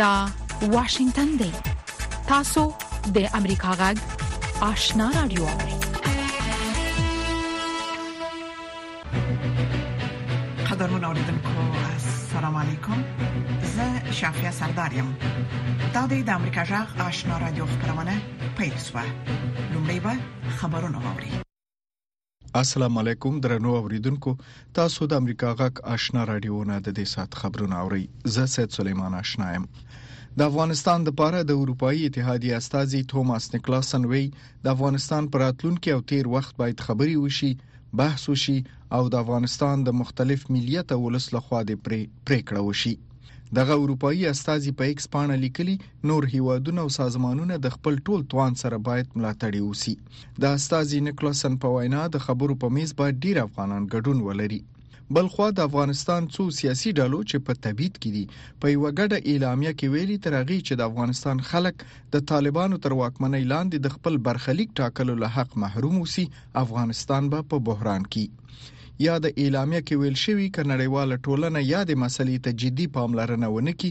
دا واشنگتن دی تاسو د امریکا غږ آشنا رادیو قدرمن اوریدونکو السلام علیکم زه شافیا سردار یم دا د امریکا غږ آشنا رادیو خبرونه پیل شوه لومړی به خبرونه واوري السلام علیکم درنو اوریدونکو تاسو د امریکا غک آشنا رادیو نه د دې سات خبرونه اورئ زه سید سلیمان آشنا یم د افغانستان د پاره د اروپאי اتحادیه استاذي توماس نیکلاسن وی د افغانستان پر اتلونکو او تیر وخت باید خبري وشي بحث وشي او د افغانستان د مختلف ملیت او ولس لخوا د پریکړه وشي دغه اروپאי استاذي په ایکس پاڼه لیکلي نور هیوادونه او سازمانونه د خپل ټول توان سره باید ملاتړي اوسي د استاذي نکلاسن په وینا د خبرو په میز باید ډیر افغانان ګډون ولري بلخوا د افغانستان څو سیاسي ډلو چې په تبعید کې دي په یو ګډه اعلامیه کې ویلي تر هغه چې د افغانستان خلک د طالبانو تر واکمنۍ لاندې د خپل برخلیک ټاکلو له حق محروم وسی افغانستان به په بحران کې یا د اعلامیه کې ویل شوی ک نړیواله ټولنه یا د مسلې ته جدي پاملرنه ونکي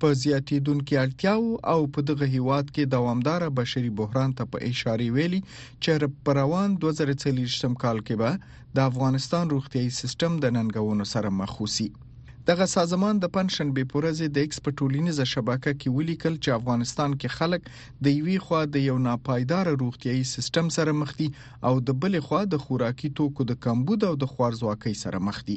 په زیاتیدونکي اړتیاو او په دغه هیواد کې دوامدار بشري بحران ته په اشاره ویلي چې په روان 2040 کال کې به د افغانستان روغتيایي سیستم د ننګونو سره مخ وسی دغه سازمان د پنځشنبې پر ورځ د ایکس په ټولینیزه شبکه کې ولیکل چې افغانستان کې خلک د یوې خوا د یو ناپایدار روغتيایي سیستم سره مخ دي او د بلې خوا د خوراکي توکو د کمبود او د خوارځواکۍ سره مخ دي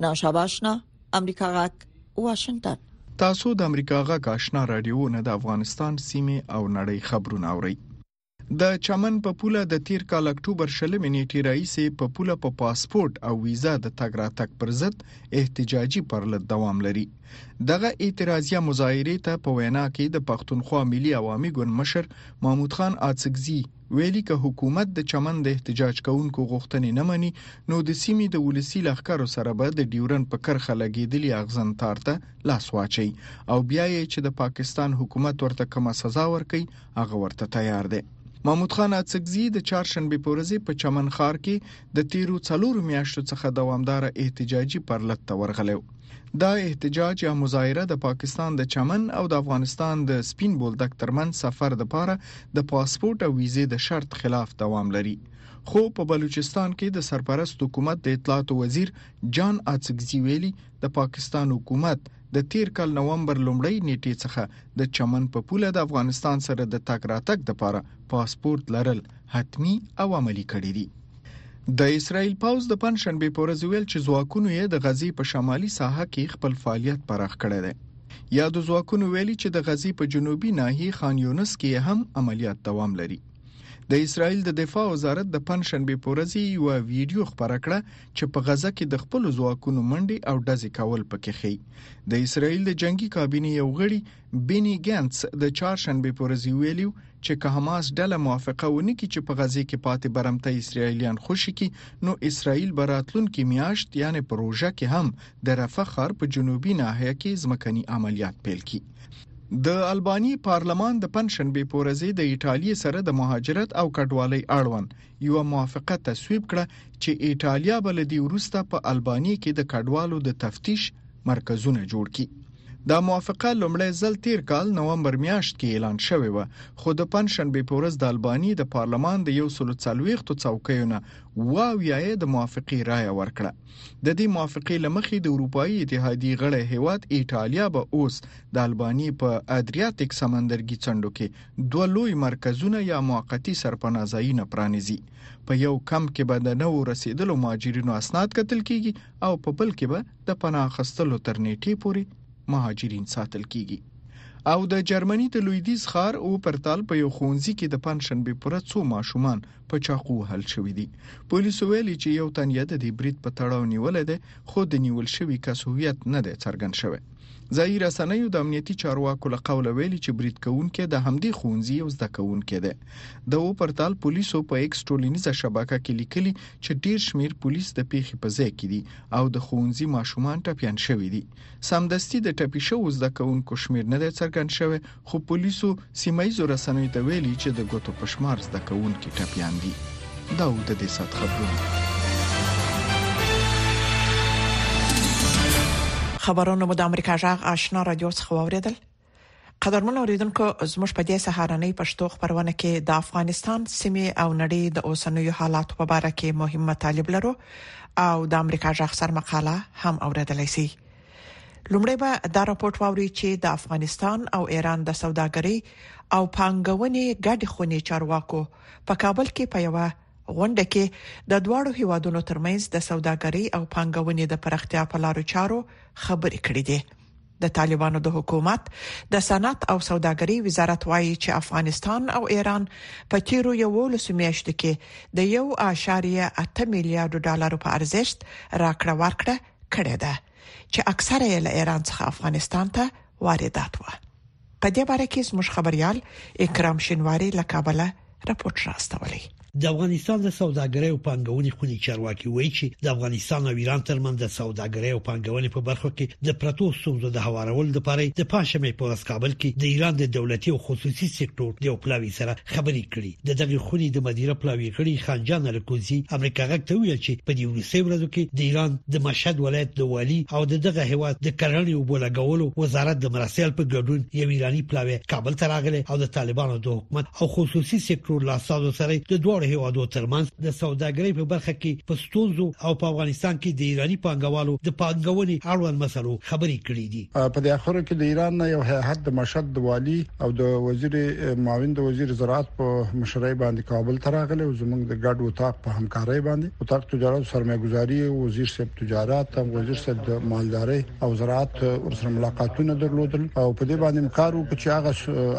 ناشاباشنا امریکا غاک واشنگتن تاسو د امریکا غاک آشنا رادیو نه د افغانستان سیمه او نړۍ خبرونه اورئ د چمن په پوله د تیر کال اکتوبر شلمې نیټې راهیسې په پوله په پاسپورت او ویزا د تګ راتګ پر ضد احتجاجي پرلت دوام لري دغه اعتراضیه مظاهره ته په وینا کې د پښتونخوا ملي عوامي ګوند مشر محمود خان اڅکزي ویلي که حکومت د چمن د احتجاج کوونکو غوښتنې نه مني نو د سیمې د ولسی لخکرو سره به د ډیورن په کرخه لګیدلی اغزن تار ته لاس واچي او بیا یې چې د پاکستان حکومت ورته کومه سزا ورکي هغه ورته تیار دی محمود خان اڅکزي د چهارشنبه په ورځ په چمن ښار کې د تیرو څلورو میاشتو څخه دوامدار احتجاجي پرلت ته ورغلی دا احتجاج یا مظاهره د پاکستان د چمن او د افغانستان د سپین بولدک ترمن سفر د پاره د پاسپورت او ویزه د شرط خلاف دوام لري خو په بلوچستان کې د سرپرست حکومت د اطلاعات وزیر جان اڅکزي ویلي د پاکستان حکومت د تیر کال نومبر لومړۍ نیټې څخه د چمن په پوله د افغانستان سره د تګ راتګ لپاره پاسپورت لرل حتمی او عملی کړی دی. د اسرائیل پوځ د پنځشنبې په ورځ ویل چې ځواکونو یې د غزې په شمالي ساحه کې خپل فعالیت پراخ کړی دی. یادو ځواکونو ویلي چې د غزې په جنوبي ناحیې خان یونس کې هم عملیات دوام لري د اسرایل د دفاع وزارت د پنځشنبې په ورځ یو ویډیو خبره کړه چې په غزه کې د خپل ځواکونو منډي او ډزې کول پکې خي د اسرایل د جنگي کابینې یو غړي بینی ګنتس د چهارشنبه په ورځ ویلي چې که حماس ډله موافقه ونه کړي چې په غزه کې پاتې برمته اسرایلیان خوشي کړي نو اسرایل به راتلونکي میاشت یعنی په روژه کې هم د رفح ښار په جنوبي ناحیه کې ځمکني عملیات پیل کړي د الباني پارلمان د پنځشنبه په ورځ د ایتالیا سره د مهاجرت او کډوالۍ اړوند یو موافقه تصویب کړه چې ایتالیا به له دې وروسته په البانیې کې د کډوالو د تفتیش مرکزونه جوړ کړي دا موافقه لومړی ځل تیر کال نومبر میاشت کې اعلان شوې و خو د پنځشنبې په ورځ د الباني د پارلمان د 140 څوکیو نه واویایې د موافقې رائے ورکړه د دې موافقې لمخې د اروپאי اتحادیې غړی هیواد ایتالیا به اوس د الباني په ادریاتیک سمندرګي څنډو کې دوه لوی مرکزونه یا موقتی سرپناه ځایونه پرانیزي په یو کم کې به د نوو رسیدلو مهاجرینو اسناد کتل کیږي او په بل کې به د پناه اخستلو تر نیټې پورې مهاجرین ساتل کیږي او د جرمني د لویدیز ښار او پرتال په یو خونځي کې د پنځشنبه پر څو ماشومان په چاقو وهل شوی دی پولیسو ویلي چې یو تن یې د دې برید په تړاو نیول دی خو د نیول شوی کس هویت نه دی څرګند شوی ځایي رسنیو د امنیتي چارواکو له قوله ویلي چې برید کوونکی د همدې ښوونځي یو زده کوونکی دی د و پرتال پولیسو په ایکس ټولنیزه شبکه کې لیکلي چې ډیر شمیر پولیس د پیښې په ځای کې دي او د ښوونځي ماشومان ټپیان شوي دي سمدستي د ټپي شوو زده کوونکو شمیر نه دی څرګند شوی خو پولیسو سیمه ییزو رسنیو ته ویلي چې د ګوتو په شمار زده کوونکي ټپیان دي دا و د دې سات خبرونه خبرونه مو د امریکا جغ آشنا رادیو څخه واوریدل قدرمن اوریدونکو زموږ په دې سهارنۍ پښتو خبرونه کې د افغانستان سیمه او نړۍ د اوسنوي حالات په اړه کې مهمه طالب لرو او د امریکا جغ سر مقاله هم اوریدلای شئ لومړی به دا راپور واوري چې د افغانستان او ایران د سوداګرۍ او پانګونې ګډې خونې چارواکو په کابل کې په یوه غونډه کې د دواړو هیوادونو ترمنځ د سوداګرۍ او پانګونې د پراختیا په لارو چارو خبرې کړې دي د طالبانو د حکومت د صنعت او سوداګرۍ وزارت وایي چې افغانستان او ایران په تیرو یو لس میاشتو کې د 1.8 میلیارډ ډالر په ارزښت راکړه ورکړه کړې ده چې اکثره یې له ایران څخه افغانستان ته واردات و په دې باره کې زموږ خبريال اکرام شینواری له کابل راپورټ راستولی د افغانستان د سوداګرۍ او پانګونې خونې چارواکي وایي چې د افغانستان او ایران ترمنځ د سوداګرۍ او پانګونې په برخو کې د پرتو ستونزو د هوارولو لپاره د پنځمې په ورځ کابل کې د ایران د دولتي او خصوصي سکتور د پلاوي سره خبرې کړې د دغې خونې د مدیره پلاوی غړي خانجان الکوزي امریکا غږ ته ویل چې په دې ورسې ورځو کې د ایران د مشهد ولایت د والی او د دغه هوا د کرنې او بولګولو وزارت د مرستیال په ګډون یو ایرانی پلاوی کابل ته راغلی او د طالبانو د حکومت او خصوصي سکتور لاسازو سره د دوه هیوادو ترمنځ د سوداګرۍ په برخه کې په ستونزو او په افغانستان کې د ایرانی پانګوالو د پانګونې اړوند مسلو خبرې کړې دي په دې اخرو کې د ایران نه یو هیئت د مشهد د والي او د وزیر معاون د وزیر زراعت په مشرۍ باندې کابل ته راغلی او زموږ د ګډ وتاق په همکارۍ باندې وتاق تجارت او سرمایه‌ګذاري وزیر صاحب تجارت او وزیر صاحب د مالدارۍ او زراعت ورسره ملاقاتونه درلودل او په دې باندې کار وکړ چې هغه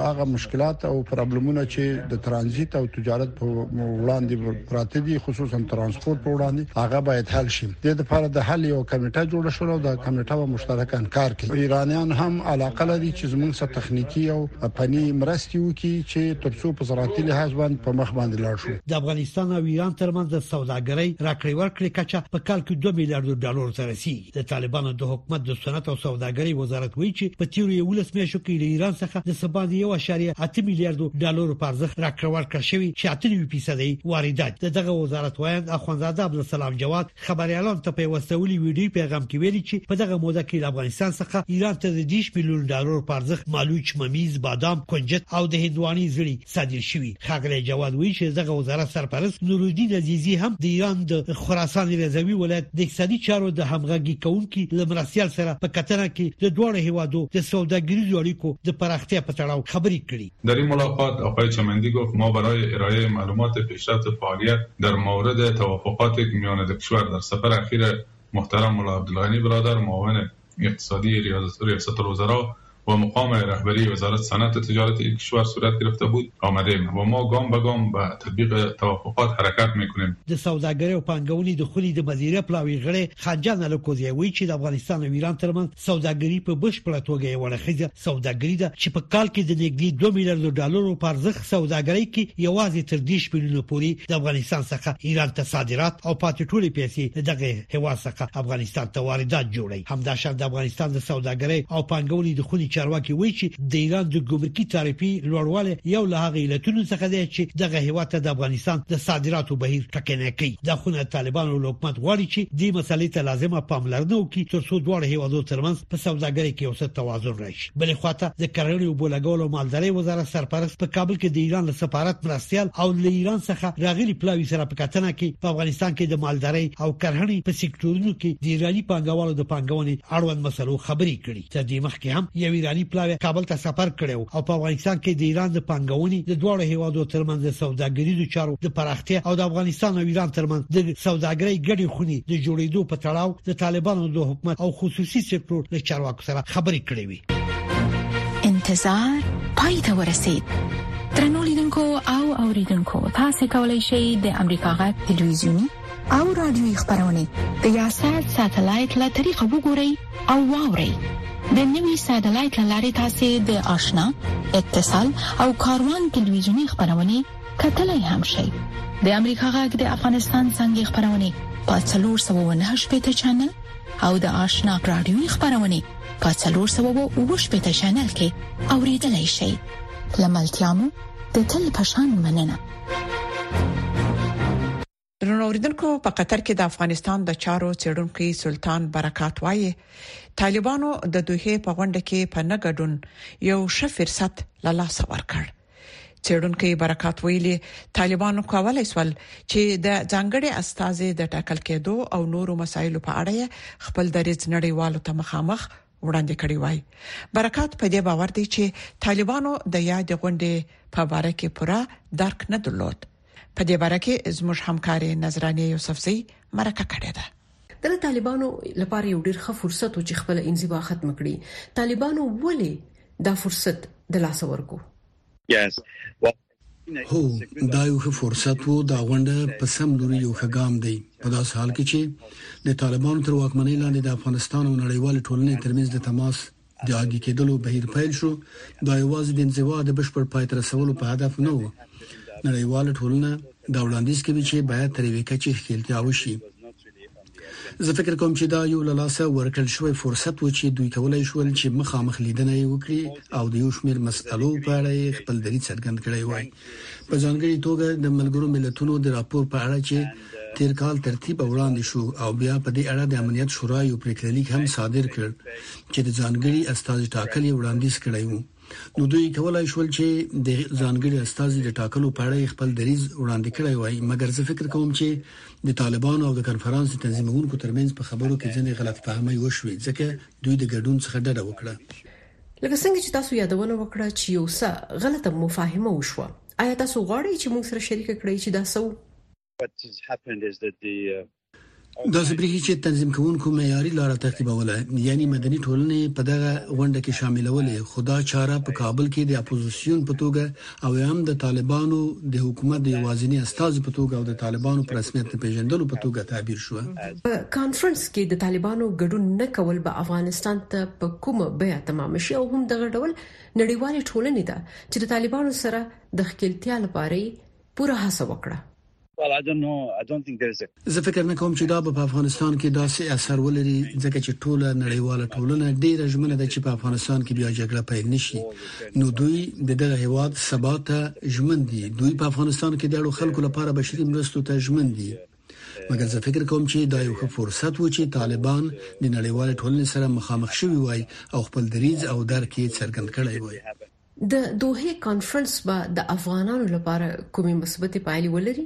هغه مشکلات او پرابلمونه چې د ترانزیت او تجارت په وړاندې پراته دي خصوصا ترانسپورت په وړاندې هغه باید حل شي د دې لپاره د حل یو کمیټه جوړه شول او دا کمیټه به مشترکاً کار کوي ایرانیان هم علاقه لري چې زموږ سره تخنیکی او فني مرستې وکړي چې ترڅو په زراعتي لحاظ باندې په مخ باندې لاړ شو د افغانستان او ایران ترمنځ د سوداګرۍ راکړې ورکړې کچه په کال کې 2 میلیارډ ډالر ته رسیدي د طالبانو د حکومت د صنعت او سوداګرۍ وزارت وایي چې په تیرو 11 میاشتو کې له ایران څخه د سباند 1.8 میلیارډ ډالر په ارزښت راکړه ورکړ شوی چې 93% واردات د دغه وزارت وایي اخوندزاده عبد السلام جواد خبريالان ته په وسولي ویډیو پیغام کې ویلي چې په دغه موده کې له افغانستان څخه ایران ته د 10 میلیون ډالر په ارزښت مالوچ ممیز بادام کنجد او د هندواني زړی صادر شوی خاغلی جواد وی چې دغه وزارت سرپرست نورالدین عزیزی هم د ایران د خراسان رضوی ولایت د اقتصادي چارو د همغږي کونکي لمرسیال سره په کتنه کې د دوه هیوادو د سوداګریزو اړیکو د پراختیا په تړاو خبرې کړې در این ملاقات آقای چمندی گفت ما برای ارائه معلومات پیشرفت فعالیت در مورد توافقات میان دو کشور در سفر اخیر محترم ملا عبدالغنی برادر معاون اقتصادی ریاست الوزراء و مقام رهبری وزارت صنعت و تجارت این کشور صورت گرفته بود آمده ایم و ما ګام به ګام به تطبیق توافقات حرکت میکنیم. د سوداګرۍ او پانګونې د خونې د مدیره پلاوي غړی خانجان الکوزی وایي چې د افغانستان او ایران ترمنځ سوداګري په بشپړه توګه یوه اړخیزه سوداګري ده چې په کال کې د نږدې دوه میلیارد ډالرو په ارزښت په سوداګرۍ کې یوازې تر دېرش میلیونه پورې د افغانستان څخه ایران ته صادرات او پاتې ټولې پیسې د دغه هېواد څخه افغانستان ته واردات جوړوي. همداشان د افغانستان د سوداګرۍ او پانګونې د خونې چارواکي وایي چې د ایران د ګمرکي تعرفې لوړوالی یو له هغه علتونو څخه دی چې دغه هېواد ته د افغانستان د صادراتو بهیر ټکنی کوي. دا خونه طالبانو له حکومت غواړي چې دې مسلې ته لازمه پاملرنه وکړي ترڅو دواړو هېوادو ترمنځ په سوداګرۍ کې یو څه توازن راشي. بلې خواته د کرنې او بولګول او مالدارۍ وزارت سرپرست په کابل کې د ایران له سفارت مرستيال او له ایران څخه راغلي پلاوي سره په کتنه کې په افغانستان کې د مالدارۍ او کرنې په سکتورونو کې د ایراني پانګوالو د پانګونې اړوند مسلو خبرې کړي تر دې مخکې هم یو ایراني پلاوی کابل ته سفر کړو او په افغانستان کې د ایران د پانګونې د دوه هیوادو ترمنځ د سوداګریزو چارو د پراختیا او د افغانستان او ایران ترمنځ د سوداګرۍ ګډې خونې د جوړېدو په تړاو د طالبانو د حکومت او خصوصي سکتور له چارواکو سره خبرې کړې وي انتظار پای ته ورسید ترنو لیدونکو او اوریدونکو تاسو کولی شئ د امریکا غا ټلویزیونی او رادیوي خبرونه د یاسات ساتلایت له طریقو وګورئ او واورئ د نوي ساتلایت لارې تاسو د آشنا اتصال او کاروان ټلویزیونی خبرونه کتلای هم شئ د امریکا غږ د افغانستان څنګه خبرونه په 398 چنل او د آشنا رادیوي خبرونه په 390 چینل کې اوریدلای شئ لملتيامو د تل پشان مننه درنو اوریدونکو په قطر کې د افغانستان د چارو چېرونکو سلطان برکات وایي طالبانو د دوه په غونډه کې په نګډون یو ښه فرصت له لاسه ورکړ څیړونکي برکات ویلي، طالبانو کولای شول چې د ځانګړي استازي د ټاکل کیدو او نورو مسایلو په اړه یې خپل دریځ نړیوالو ته مخامخ وړاندې کړی وای. برکات په دې باور دی چې طالبانو د یادې غونډې په باره کې پوره درک نه درلود. په دې باره کې زموږ همکارې نذرانې یوسفزۍ مرکه کړې ده. دا د طالبانو لپاره یو ډیر ښه فرصت و چې خپل انزوا ختم کړي طالبانو ولې دا فرصت د لاس ورکو yes. well, هو دا یو ښه فرصت وو دا غونډه په سم لوري یو ښه ګام دی په داسې حال کې چې د طالبانو تر واکمنۍ لاندې د افغانستان او نړیوال ټولنې ترمنځ د تماس د عادي کېدلو بهیر پیل شو دا یوازې د انزوا د بشپړ پای ته رسولو په هدف نه و نړیواله ټولنه دا وړاندیز کوي چې باید تر یوې کچې ښکیلتیا وشي زه فکر کوم چې دا یو له لاسه ورکړل شوی فرصت و چې دوی کولای شول چې مخامخ لیدنه وکړي او د یو شمېر مسألو په اړه خپل دریځ څرګند کړي وای په ځانګړي توګه د ملګرو ملتونو د راپور په اړه چې تیر کال ترتیب وړاندې شو او بیا په دې اړه د امنیت شورا یو پریکړه لیک هم صادر کړ چې د ځانګړي استاذ ټاکل یې وړاندیز کړی وو نو دوی کولای شول چې د ځانګړي استاذ د ټاکلو په اړه خپل دریز وړاندې کړی وای مګر زه فکر کوم چې د طالبانو او د کانفرنس تنظیمونکو ترمنځ په خبرو کې ځینې غلط فهمۍ وشوې ځکه دوی د ګډون څخه ډډه وکړه لکه څنګه چې تاسو یادونه وکړه چې یو څه غلطه مفاهمه وشوه آیا تاسو غواړئ چې موږ سره شریک کړئ چې دا څه داسې بریښي چې تنظیم کوونکو معیاري لار تعقیبوله یعنی مدني ټولنې په دغه غونډه کې شاملولې خو دا چاره په کابل کې د اپوزیسیون په توګه او هم د طالبانو د حکومت د یوازینی استاذ په توګه او د طالبانو په رسمیت نه پیژندلو په توګه تعبیر شو په کانفرنس کې د طالبانو ګډون نه کول به افغانستان ته په کومه بیا تمام شي او هم دغه ډول نړیوال ټولنې ده چې د طالبانو سره د خپلتیا لپاره پوره هڅه وکړه. زه فکر نه کوم چې دا به په افغانستان کې داسې اثر ولري ځکه چې ټوله نړیواله ټولنه ډیره ژمنه ده چې په افغانستان کې بیا جګړه پیل نشي نو دوی د دغه هیواد ثبات ته ژمن دي دوی په افغانستان کې د اړو خلکو لپاره بشري مرستو ته ژمن دي مګر زه فکر کوم چې دا یو ښه فرصت و چې طالبان د نړیوال ټولنې سره مخامخ شوي وای او خپل دریځ او درک یې څرګند کړی وای د دوحې کانفرنس به د افغانانو لپاره کومې مثبتې پایلې ولري؟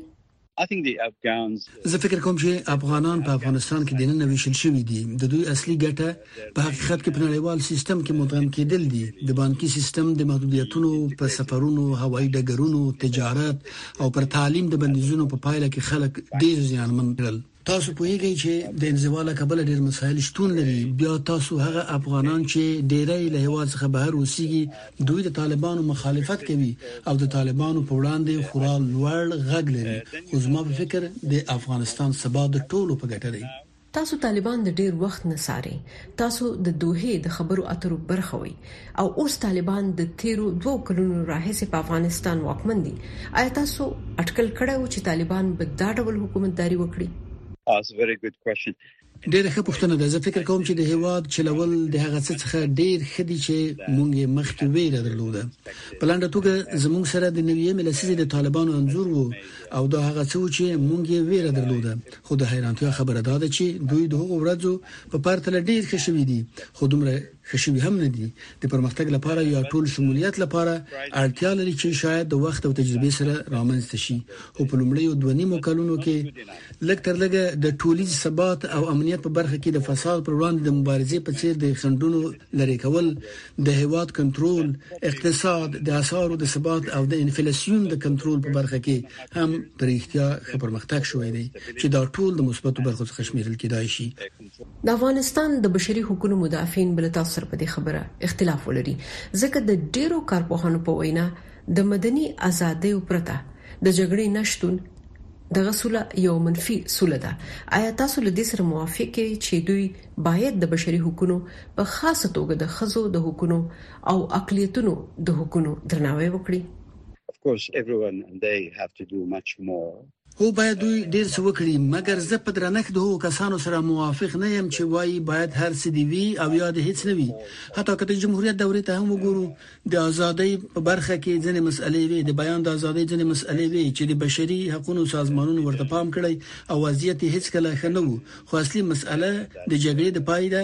زه فکر کوم چې افغانان په افغانستان کې د نن ویشل شوی دي د دوی اصلي ګټه په حقیقت کې په نړیوال سیستم کې مدغم کېدل دي د بانکي سیستم د محدودیتونو په سفرونو هوایي ډګرونو تجارت او پر تعلیم د بندیزونو په پایله کې خلک ډیر زیانمن کړل تاسو پوهیږئ چې د انزوا له کبله ډېر مسایل شتون لري بیا تاسو هغه افغانان چې ډېری له هوا څخه بهر اوسېږي دوی د طالبانو مخالفت کوي او د طالبانو په وړاندې خورا لوړ غږ لري خو زما په فکر د افغانستان سبا د ټولو په ګټه دی تاسو طالبان د ډېر وخت نه څارئ تاسو د دوحې د خبرو اترو برخه وئ او اوس طالبان د تیرو دوو کلونو راهیسې په افغانستان واکمن دي آیا تاسو اټکل کړی و چې طالبان به دا ډول حکومتداري وکړي ډیره ښه پوښتنه ده زه فکر کوم چې د هیواد چلول د هغه څه څخه ډیر خدي چې مونږ یې مخکې ویره درلوده په لاندې توګه زمونږ سره د نوې ملسیزې د طالبانو انزور وو او دا هغه څه چې مونږ یې ویره درلوده خو د حیرانتیا خبره ده چې دوی د هغو ورځو په پرتله ډیر ښه شوي دي خو دومره ښه شوي هم نه دي، د پرمختګ لپاره یا ټول شمولیت لپاره اړتیا لري چې شاید د وخت او تجربې سره رامنځ ته شي، خو په لومړیو دوه نیمو کلونو کې لږ تر لږه د ټولیز ثبات او امنیت په برخه کې د فساد پر وړاندې د مبارزې په څیر د خنډونو لرې کول، د هیواد کنترول، اقتصاد، د اسعارو د ثبات او د انفلاسیون د کنترول په برخه کې هم په ریښتیا ښه پرمختګ شوی دی چې دا ټول د مثبتو برخو څخه شمیرل کیدای شي. د افغانستان د بشري حقونو مدافعین به له تاسو سره په دې خبره اختلاف ولري، ځکه د ډېرو کارپوهانو په وینا د مدني ازادیو پرته د جګړې نه شتون دغه سوله یوه منفي سوله ده. ایا تاسو له دې سره موافق یئ چې دوی باید د بشري حقونو په خاصه توګه د ښځو د حقونو او اقلیتونو د حقونو درناوی وکړي؟ هو باید دوی ډیر څه وکړي مګر زه په درنښت د هغو کسانو سره موافق نه یم چې وایي باید هر څه دې وي او یا دې هیڅ نه وي حتی که د جمهوریت دورې ته هم وګورو د ازادۍ په برخه کې ځینې مسئلې وې د بیان د ازادۍ ځینې مسئلې وې چې د بشري حقونو سازمانونو ورته پام کړی او وضعیت یې هیڅکله ښه نه و خو اصلي مسئله د جګړې د پای ده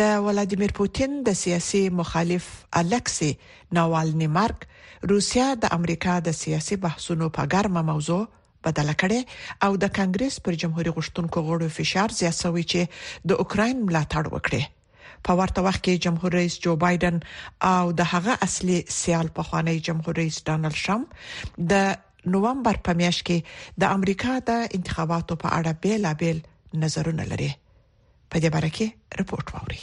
د ولادیمیر پوتین د سیاسي مخالف الکسي ناوالني مرګ روسیه د امریکا د سیاسي بحثونو په ګرمه موضوع بدله کړې او د کانګریس پر جمهوریت غوښتونکو غړو فشار زیات شوی چې د اوکراین ملاتړ وکړي. په ورته وخت کې جمهور رئیس جو بایډن او د هغه اصلي سیال په خوانی جمهور رئیس ډونالد ټرمپ د نوومبر په میاشت کې د امریکا د انتخاباتو په اړه بیلابل نظرونه لري په دې باره کې رپورت ووري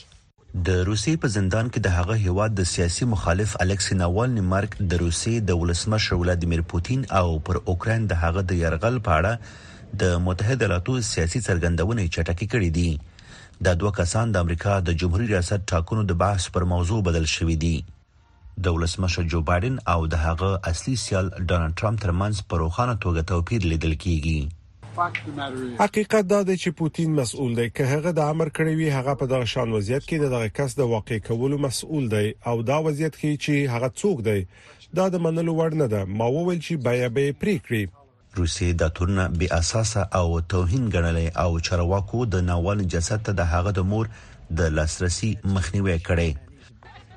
د روسیې په زندان کې د هغه هیواد د سیاسي مخالف الکسی ناوالنی مرګ د روسیې د ولسمشر ولادیمیر پوتین او پر اوکراین د هغه د يرغل په اړه د متحده ایالاتو سیاسي څرګندونې چټکې کړې دي دا دوه کسان د امریکا د جمهوري ریاست ټاکنو د بحث پر موضوع بدل شوي دي. د ولسمشر جو بایډن او د هغه اصلي سیال ډونالډ ټرمپ ترمنځ په روښانه توګه توپیر لیدل کیږي. حقیقت دا دی چې پوتین مسؤل دی. که هغه دا امر کړی وي، هغه په دغه شان وضعیت کې د دغه کس د واقع کولو مسؤل دی او دا وضعیت ښیي چې هغه څوک دی. دا د منلو وړ نه ده. ما وویل چې بیه به یې پرې کړي. روسیې دا تورونه بې اساسه او توهین ګڼلی او چارواکو د ناوالني جسد ته د هغه د مور د لاسرسي مخنیوی کړی.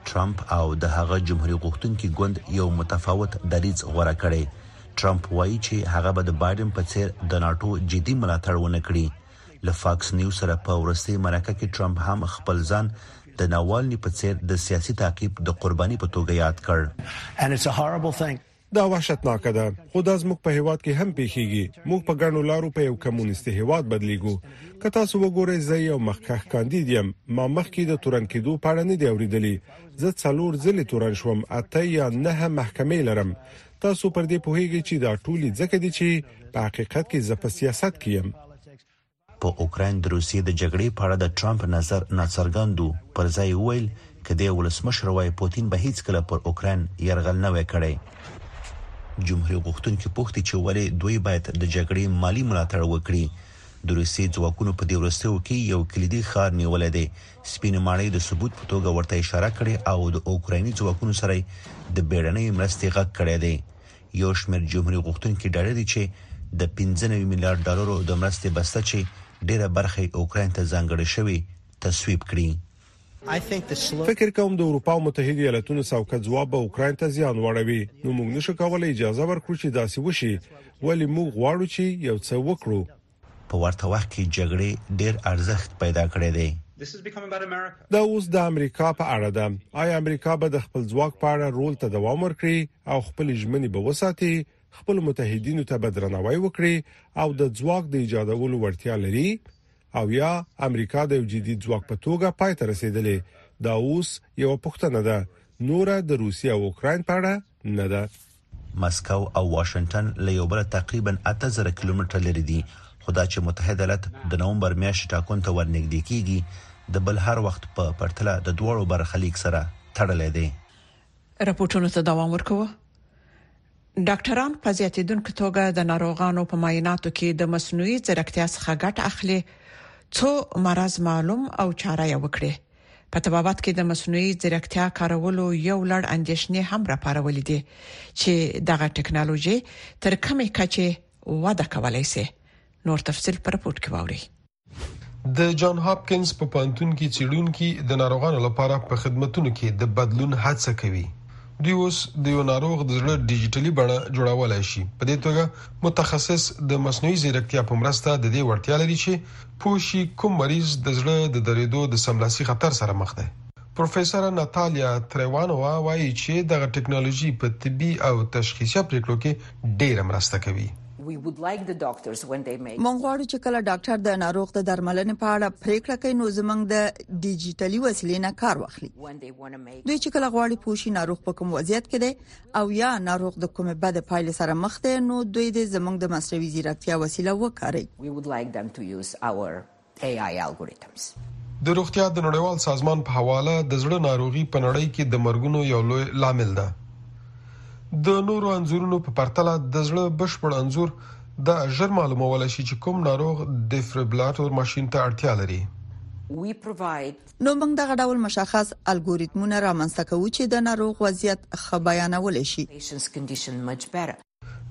ټرمپ او د هغه جمهوري غوښتونکي ګوند یو متفاوت دریځ غوره کړی. ټرمپ وایي چې هغه به د بایډن په څیر د ناټو جدي ملاتړ ونه کړي. له فاکس نیوز سره په وروستۍ مرکه کې ټرمپ هم خپل ځان د ناوالني په څیر د سیاسي تعقیب د قرباني په توګه یاد کړ. دا وحشتناکه ده خو دا زموږ په هیواد کې هم پیښیږي موږ په ګڼو لارو په یو کمونیستي هیواد بدلیږو که تاسو وګورئ زه یو مخکښ کاندید یم ما مخکې د تورن کېدو په اړه نه دی اوریدلی زه څلور ځلې تورن شوم اته یا نه محکمې لرم تاسو پر دې پوهیږئ چې دا ټولي ځکه دي چې په حقیقت کې زه په سیاست کې یم په اوکراین د روسیې د جګړې په اړه د ټرمپ نظر ناڅرګند و، پر ځای یې وویل، که دی ولسمشر وای، پوتین به هېڅکله پر اوکراین یرغل نه وای کړی. جمهوري غوښتونکي پوښتي چې ولې دوی باید د جګړې مالي ملاتړ وکړي؟ د روسیې ځواکونو په دې وروستیو کې یو کلیدي ښار نیولی دی، سپینې ماڼۍ د ثبوت په توګه ورته اشاره کړې او د اوکرایني ځواکونو سره یې د بېړنۍ مرستې غږ کړی دی. یو شمېر جمهوري غوښتونکي ډاډه دي چې د پنځه نوي میلیارد ډالرو د مرستې بسته چې ډېره برخه یې اوکراین ته ځانګړې شوې، تصویب کړي. فکر کوم د اروپا او متحدو ایالتونو سوکه ځواب به اوکراین ته زیان واړوي، نو موږ نشو کولای اجازه ورکړو چې داسې وشي، ولې موږ غواړو چې یو څه وکړو. په ورته وخت کې جګړې ډېر ارزښت پیدا کړی دی. دا اوس د امریکا په اړه ده. آیا امریکا به د خپل ځواک په اړه رول ته دوام ورکړي او خپل ژمنې به وساتي، خپل متحدینو ته به درناوی وکړي او د ځواک د ایجادولو وړتیا لري او یا امریکا د یو جدي ځواک په توګه پای ته رسیدلې؟ دا اوس یو پوښتنه ده، نوره د روسیې او اوکراین په اړه نه ده. مسکو او واشنګټن له یو بله تقریباً اته زره کیلومتره لرې دي، خو دا چې متحد ایالت د نومبر میاشتې ټاکنو ته ورنږدې کېږي، د بل هر وخت په پرتله د دواړو برخلیک سره تړلی دی. رپوټونو ته دوام ورکوو. ډاکټران په زیاتیدونکې توګه د ناروغانو په معایناتو کې د مصنوعي ځیرکتیا څخه ګټه اخلي، څو مرض معلوم او چاره یې وکړي. په طبابت کې د مصنوعي ځیرکتیا کارولو یو لړ اندیشنې هم راپارولې دي چې دغه ټیکنالوژي تر کومې کچې وده کولای شي نور تفصيل پر رپورت کې واوري د جان هاپکینز په پانتون کې چیډونکو د ناروغانو لپاره په خدمتونو کې د بدلون هڅه کوي دوی اوس د یو ناروغ د زړه ډیجیټلي بڼه جوړولای شي. په دې توګه، متخصص د مصنوعي ځیرکتیا په مرسته د دې وړتیا لري چې پوه شي کوم مریض د زړه د درېدو د سملاسي خطر سره مخ دی. پروفیسره ناتالیا تریوانووا وايي چې دغه ټیکنالوژي په طبي او تشخیصیه پرېکړو کې ډېره مرسته کوي. موږ غواړو چې کله ډاکټر د ناروغ د درملنې په اړه پرېکړه کوي، نو زموږ د ډیجیټلي وسیلې نه کار واخلي. دوی چې کله غواړي پوه شي ناروغ په کوم وضعیت کې دی او یا ناروغ د کومې بده پایلې سره مخ دی نو دوی د زمونږ د مصنوعي ځیرکتیا وسیله وکاروي د روغتیا د نړیوال سازمان په حواله د زړه ناروغي په نړۍ کې د مرګونو یو لوی لامل ده د نورو انزورونو په پرتله د زړه بشپړ انزور د ژر معلومول شي چې کوم ناروغ د فریبلاتور ماشين ته اړتیا لري نو موږ دغه ډول مشخص الګوریتمونه رامنځته کوو چې د ناروغ وضعیت ښه بیانول شي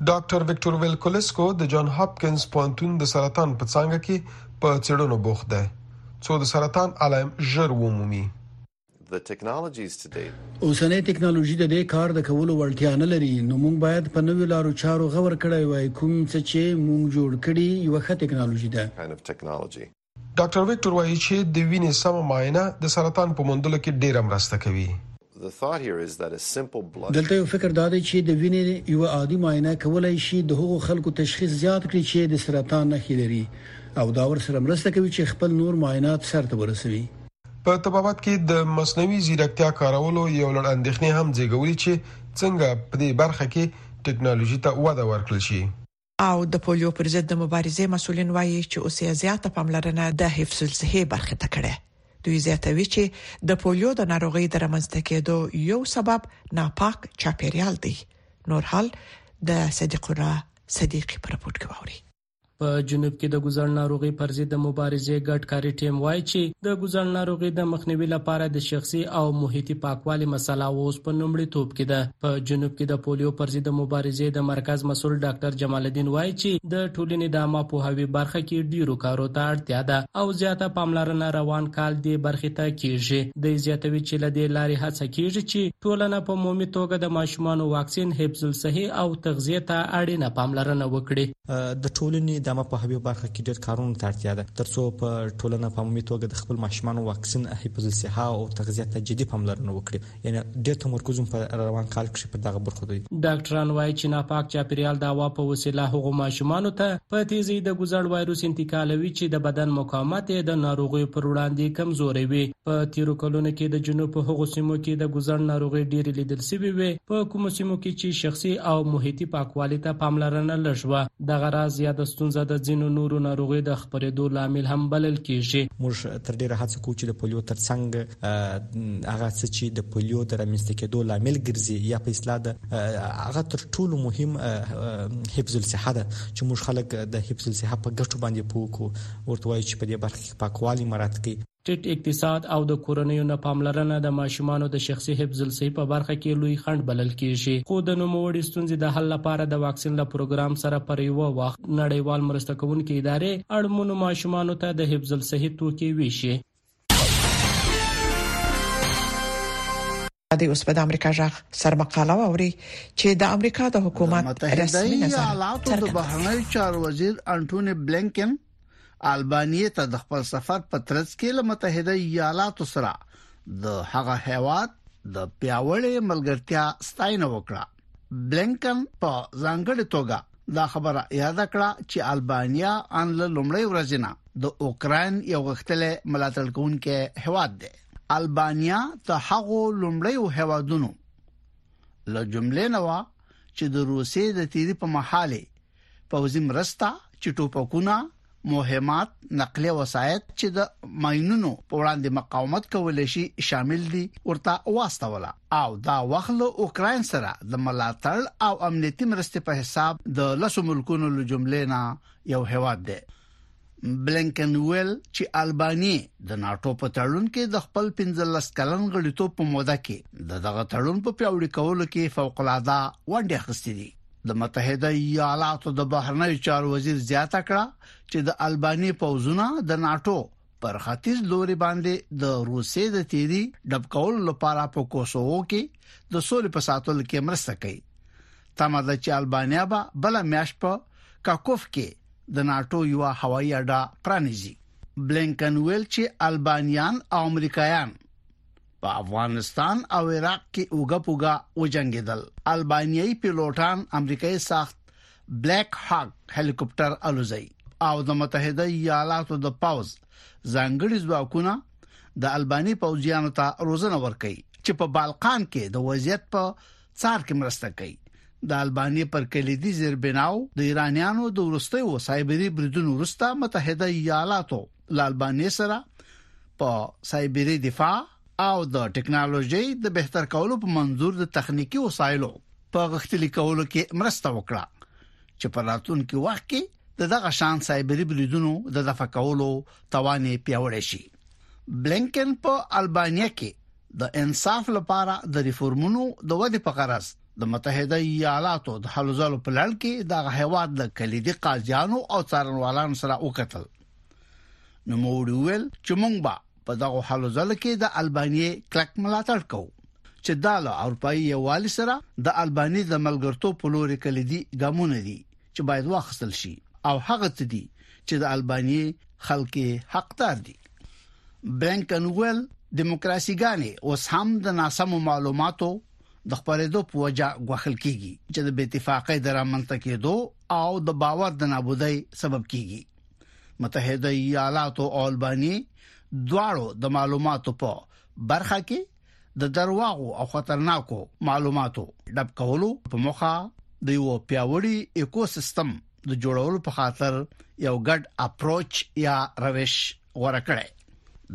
ډاکټر وکټور ویلکولسکو د جان هاپکینز پوهنتون د سرطان په څنګه کې په چړونو بوخت دی څو د سرطان علائم ژر ومومي اوسنۍ ټکنالوژي د دې کار د کولو وړتیا نه لري نو موږ باید په نوې لارو چارو غور کړی وای کوم څه چې موږ جوړ کړي یو ښه ټکنالوژي ده ډاکټر ویکټور وايي چې د وینې سمه معاینه د سرطان په موندلو کې ډېره مرسته کوي. دلته یو فکر دا دی چې د وینې یوه عادي معاینه کولای شي د هغو خلکو تشخیص زیات کړي چې د سرطان نښې لري او دا ورسره مرسته کوي چې خپل نور معاینات سر ته ورسوي. په طبابت کې د مصنوعي ځیرکتیا کارولو یو لړ اندېښنې هم زېږولي چې څنګه په دې برخه کې ټکنالوژي ته وده ورکړل شي. او د پولیو پر ضد د مبارزې مسولین وایي چې اوس یې زیاته پاملرنه د حفظ الصحې برخې ته کړې دوی زیاتوي چې د پولیو د ناروغي د رامنځته کېدو یو سبب ناپاک چاپیریال دی نور حال د صدیق الله صدیقي پر پورت کوي په جنوب کې د ګوزڼ ناروغي پر ضد د مبارزې ګډ کاری ټیم وایي چې د ګوزڼ ناروغي د مخنیوي لپاره د شخصي او محیطي پاکوالي مسله اوس په لومړیتوب کې ده په جنوب کې د پولیو پر ضد مبارزې د مرکز مسول ډاکټر جمال الدین وایي چې د ټولنې د عامه پوهاوي برخه کې ډیرو کارو ته اړتیا ده او زیاته پاملرنه روان کال دې برخې ته کیږي دی زیاتوي چې له دې لارې هڅه کیږي چې ټولنه په عمومي توګه د ماشومانو واکسین حفظ الصحي او تغذیه ته اړینه پاملرنه وکړي د ټولنې د عامه پوهاوي برخه کې ډیر کارونه ته اړتیا ده ترڅو په ټولنه په عمومي توګه د خپل ماشومانو واکسین حفظ الصحه او تغذیه ته جدي پاملرنه وکړي یعنې ډېر تمرکز هم په روان کال کښې په دغه برخو دی. ډاکټران وایي چې ناپاک چاپېریال د هوا په وسیله هغو ماشومانو ته په تېزۍ د ګوزڼ وایروس انتقالوي چې د بدن مقاومت یې د ناروغیو پر وړاندې کمزوری وي. په تېرو کلونو کې د جنوب په هغو سیمو کې د ګوزڼ ناروغۍ ډېرې لیدل شوې وې په کومو سیمو کې چې شخصي او محیطي پاکوالي ته پاملرنه لږ وه. دغه راز یاده ستونزه د ځینو نورو ناروغیو د خپرېدو لامل هم بلل کېږي. موږ تر ډېره هڅه کوو چې د پولیو تر څنګ هغه څه چې د پولیو د رامنځته کېدو لامل ګرځي یا په اصلاح د هغه تر ټولو مهم حفظ الصحه ده چې موږ خلک د حفظ الصحه په ګټو باندې پوکو ورته وایي چې په دې برخه کې پاکوالي مراد کوي ټیټ اقتصاد او د کورنیو نه پاملرنه د ماشومانو د شخصي حفظ الصحي په برخه کې لوی خنډ بلل کیږي خو د نوموړي ستونزې د حل لپاره د واکسین له پروګرام سره پر یو وخت نړیوال مرسته کوونکې ادارې اړمنو ماشومانو ته د حفظ الصحي توکي ویشي د اوس په امریکا ژغ سرمقاله ووري چې د امریکا د حکومت رسمي نظر د بهرنی چار وزیر انټونی بلینکن البانیه ته د خپل سفر په ترڅ کې له متحده ایالاتو سره د هغه هیواد د پیاوړې ملګرتیا ستاینه وکړه بلنکن په ځانګړي توګه دا خبره یاد کړه چې البانیا ان له لومړی ورځې نه د اوکرين یو غختلې ملاتړ کوونکې هواد ده البانیا ته هغه لومړی هوادونو له جملې نه و چې د روسیې د تیری په محاله پوځي مرسته چې ټوپکونه مهمات نقلیه وسایط چې د ماينونو په وړاندې مقاومت کولای شي شامل دي ورته واستوله او دا وخت له اوکرين سره د ملاتړ او امنیتي مرستې په حساب د لاسو ملکونو له جملې نه یو هواد دی بلنکن ویل چې الباني د ناتو په تړون کې د خپل 15 کلن غړیتوب په موده کې د دغه تړون په پیاوړي کولو کې فوق العاده ونډه اخیستې دي د متحده ایالاتو د بهرنیو چارو وزیر زیاته کړه چې د الباني پوزونه د ناتو پر ختیځ لوري باندې د روسي د تیری ډب کول لپاره په کوسوو کې د سولې په ساتلو کې مرسته کوي تمه ده چې البانیا به بل میاش په کاکوف کې د ناتو یو هوایي اډه پرانیزي بلینکن ویل چې البانیان او امریکایان په افغانستان او عراق کې اوګه پوګه وجنګیدل البانیایي پیلوټان امریکایي ساخت بلیک هاک هلیکوپټر الوزي او د متحده ایالاتو د پاوز ځانګړي ځواکونه د الباني پوځیانو ته روزنه ورکړي چې په بالقان کې د وضعیت په څار کې مرسته کوي د الباني پر کلیدي زیربناو د ایرانیانو د ورستیو سایبری بریدونو وروسته متحده ایالاتو له الباني سره په سایبری دفاع او د ټکنالوژي د بهتر کولو په منزور د تخنیکی وسایلو په غښتلي کولو کې مرسته وکړه چې په راتلونکي وخت کې د دغه شان سایبری بریدونو د دفع کولو توان پیوړی شي بلینکن په البانیا کې د انصاف لپاره د ریفورمونو د ودې په غرض د متحده ایالاتو د حلزلو په لړ کې د هیواد د کلیدي قاضیانو او څارنوالانو سره وکتل نو موږ ویل چې موږ به په دغه حالو ځل کې د البانیې کلک ملاتړ کوو چې دا له اروپאי یووالي سره د الباني د ملګرتوب په لور کلیدي ګامونه دي چې باید واخیستل شي او هغه څه دي چې د الباني خلک حقدار دي بلنکن ویل دیموکراسي ګانې اوس هم د ناسمو معلوماتو د خبرېدو په وجه غوښل کیږي چې د بې اتفاقۍ درامنځته کېدو او د باور د نابودۍ سبب کیږي متحده ایالاتو او الباني دواړو د معلوماتو په برخه کې د درواغو او خطرناکو معلوماتو ډب کولو په مخه د یو پیاوړي ایکوسیستم د جوړولو په خاطر یو ګډ اپروچ یا روش غوړه کړې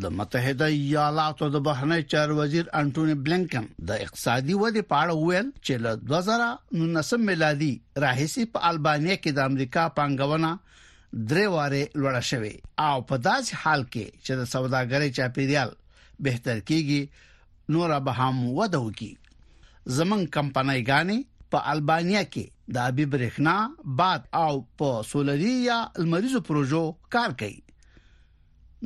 د متحده ایالاتو د بهرنی چارو وزیر انټونی بلینکن د اقتصادي ودې په اړه ویل چې له 2019 میلادي راهیسې په البانیا کې د امریکا پنګونه درې واره لوړ شوې او په داسې حال کې چې د سوداګرۍ چاپیریال بهتر کیږي نور به هم وده وکړي زمنګ کمپنۍ ګانې په البانیا کې د ابي برښنا باد او په سولري یا لمریزو پروژو کار کوي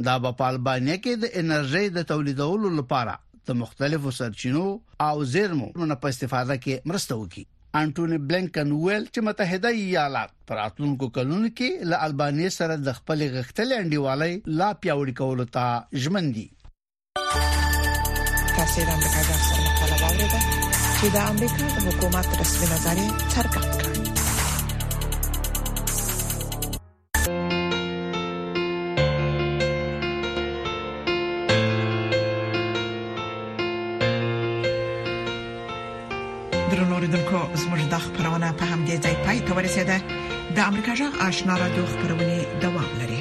دا به په البانیا کې د انرژي د تولیدولو لپاره د مختلفو سرچینو او زیرمو نه په استفاده کې مرسته وکړي انټونی بلینکن ویل چې متحده ایالات پر اتلونکو کلونو کې له البانیا سره د خپل غښتلې انډیوالۍ لا پیاوړي کولو ته ژمن دي تاسو د امریکا د خبرو په اړه واورېدل چې د امریکا د حکومت رسمي نظر څرګند کړ د امریکا جغ آشنا را دوه خبرونه دوام لري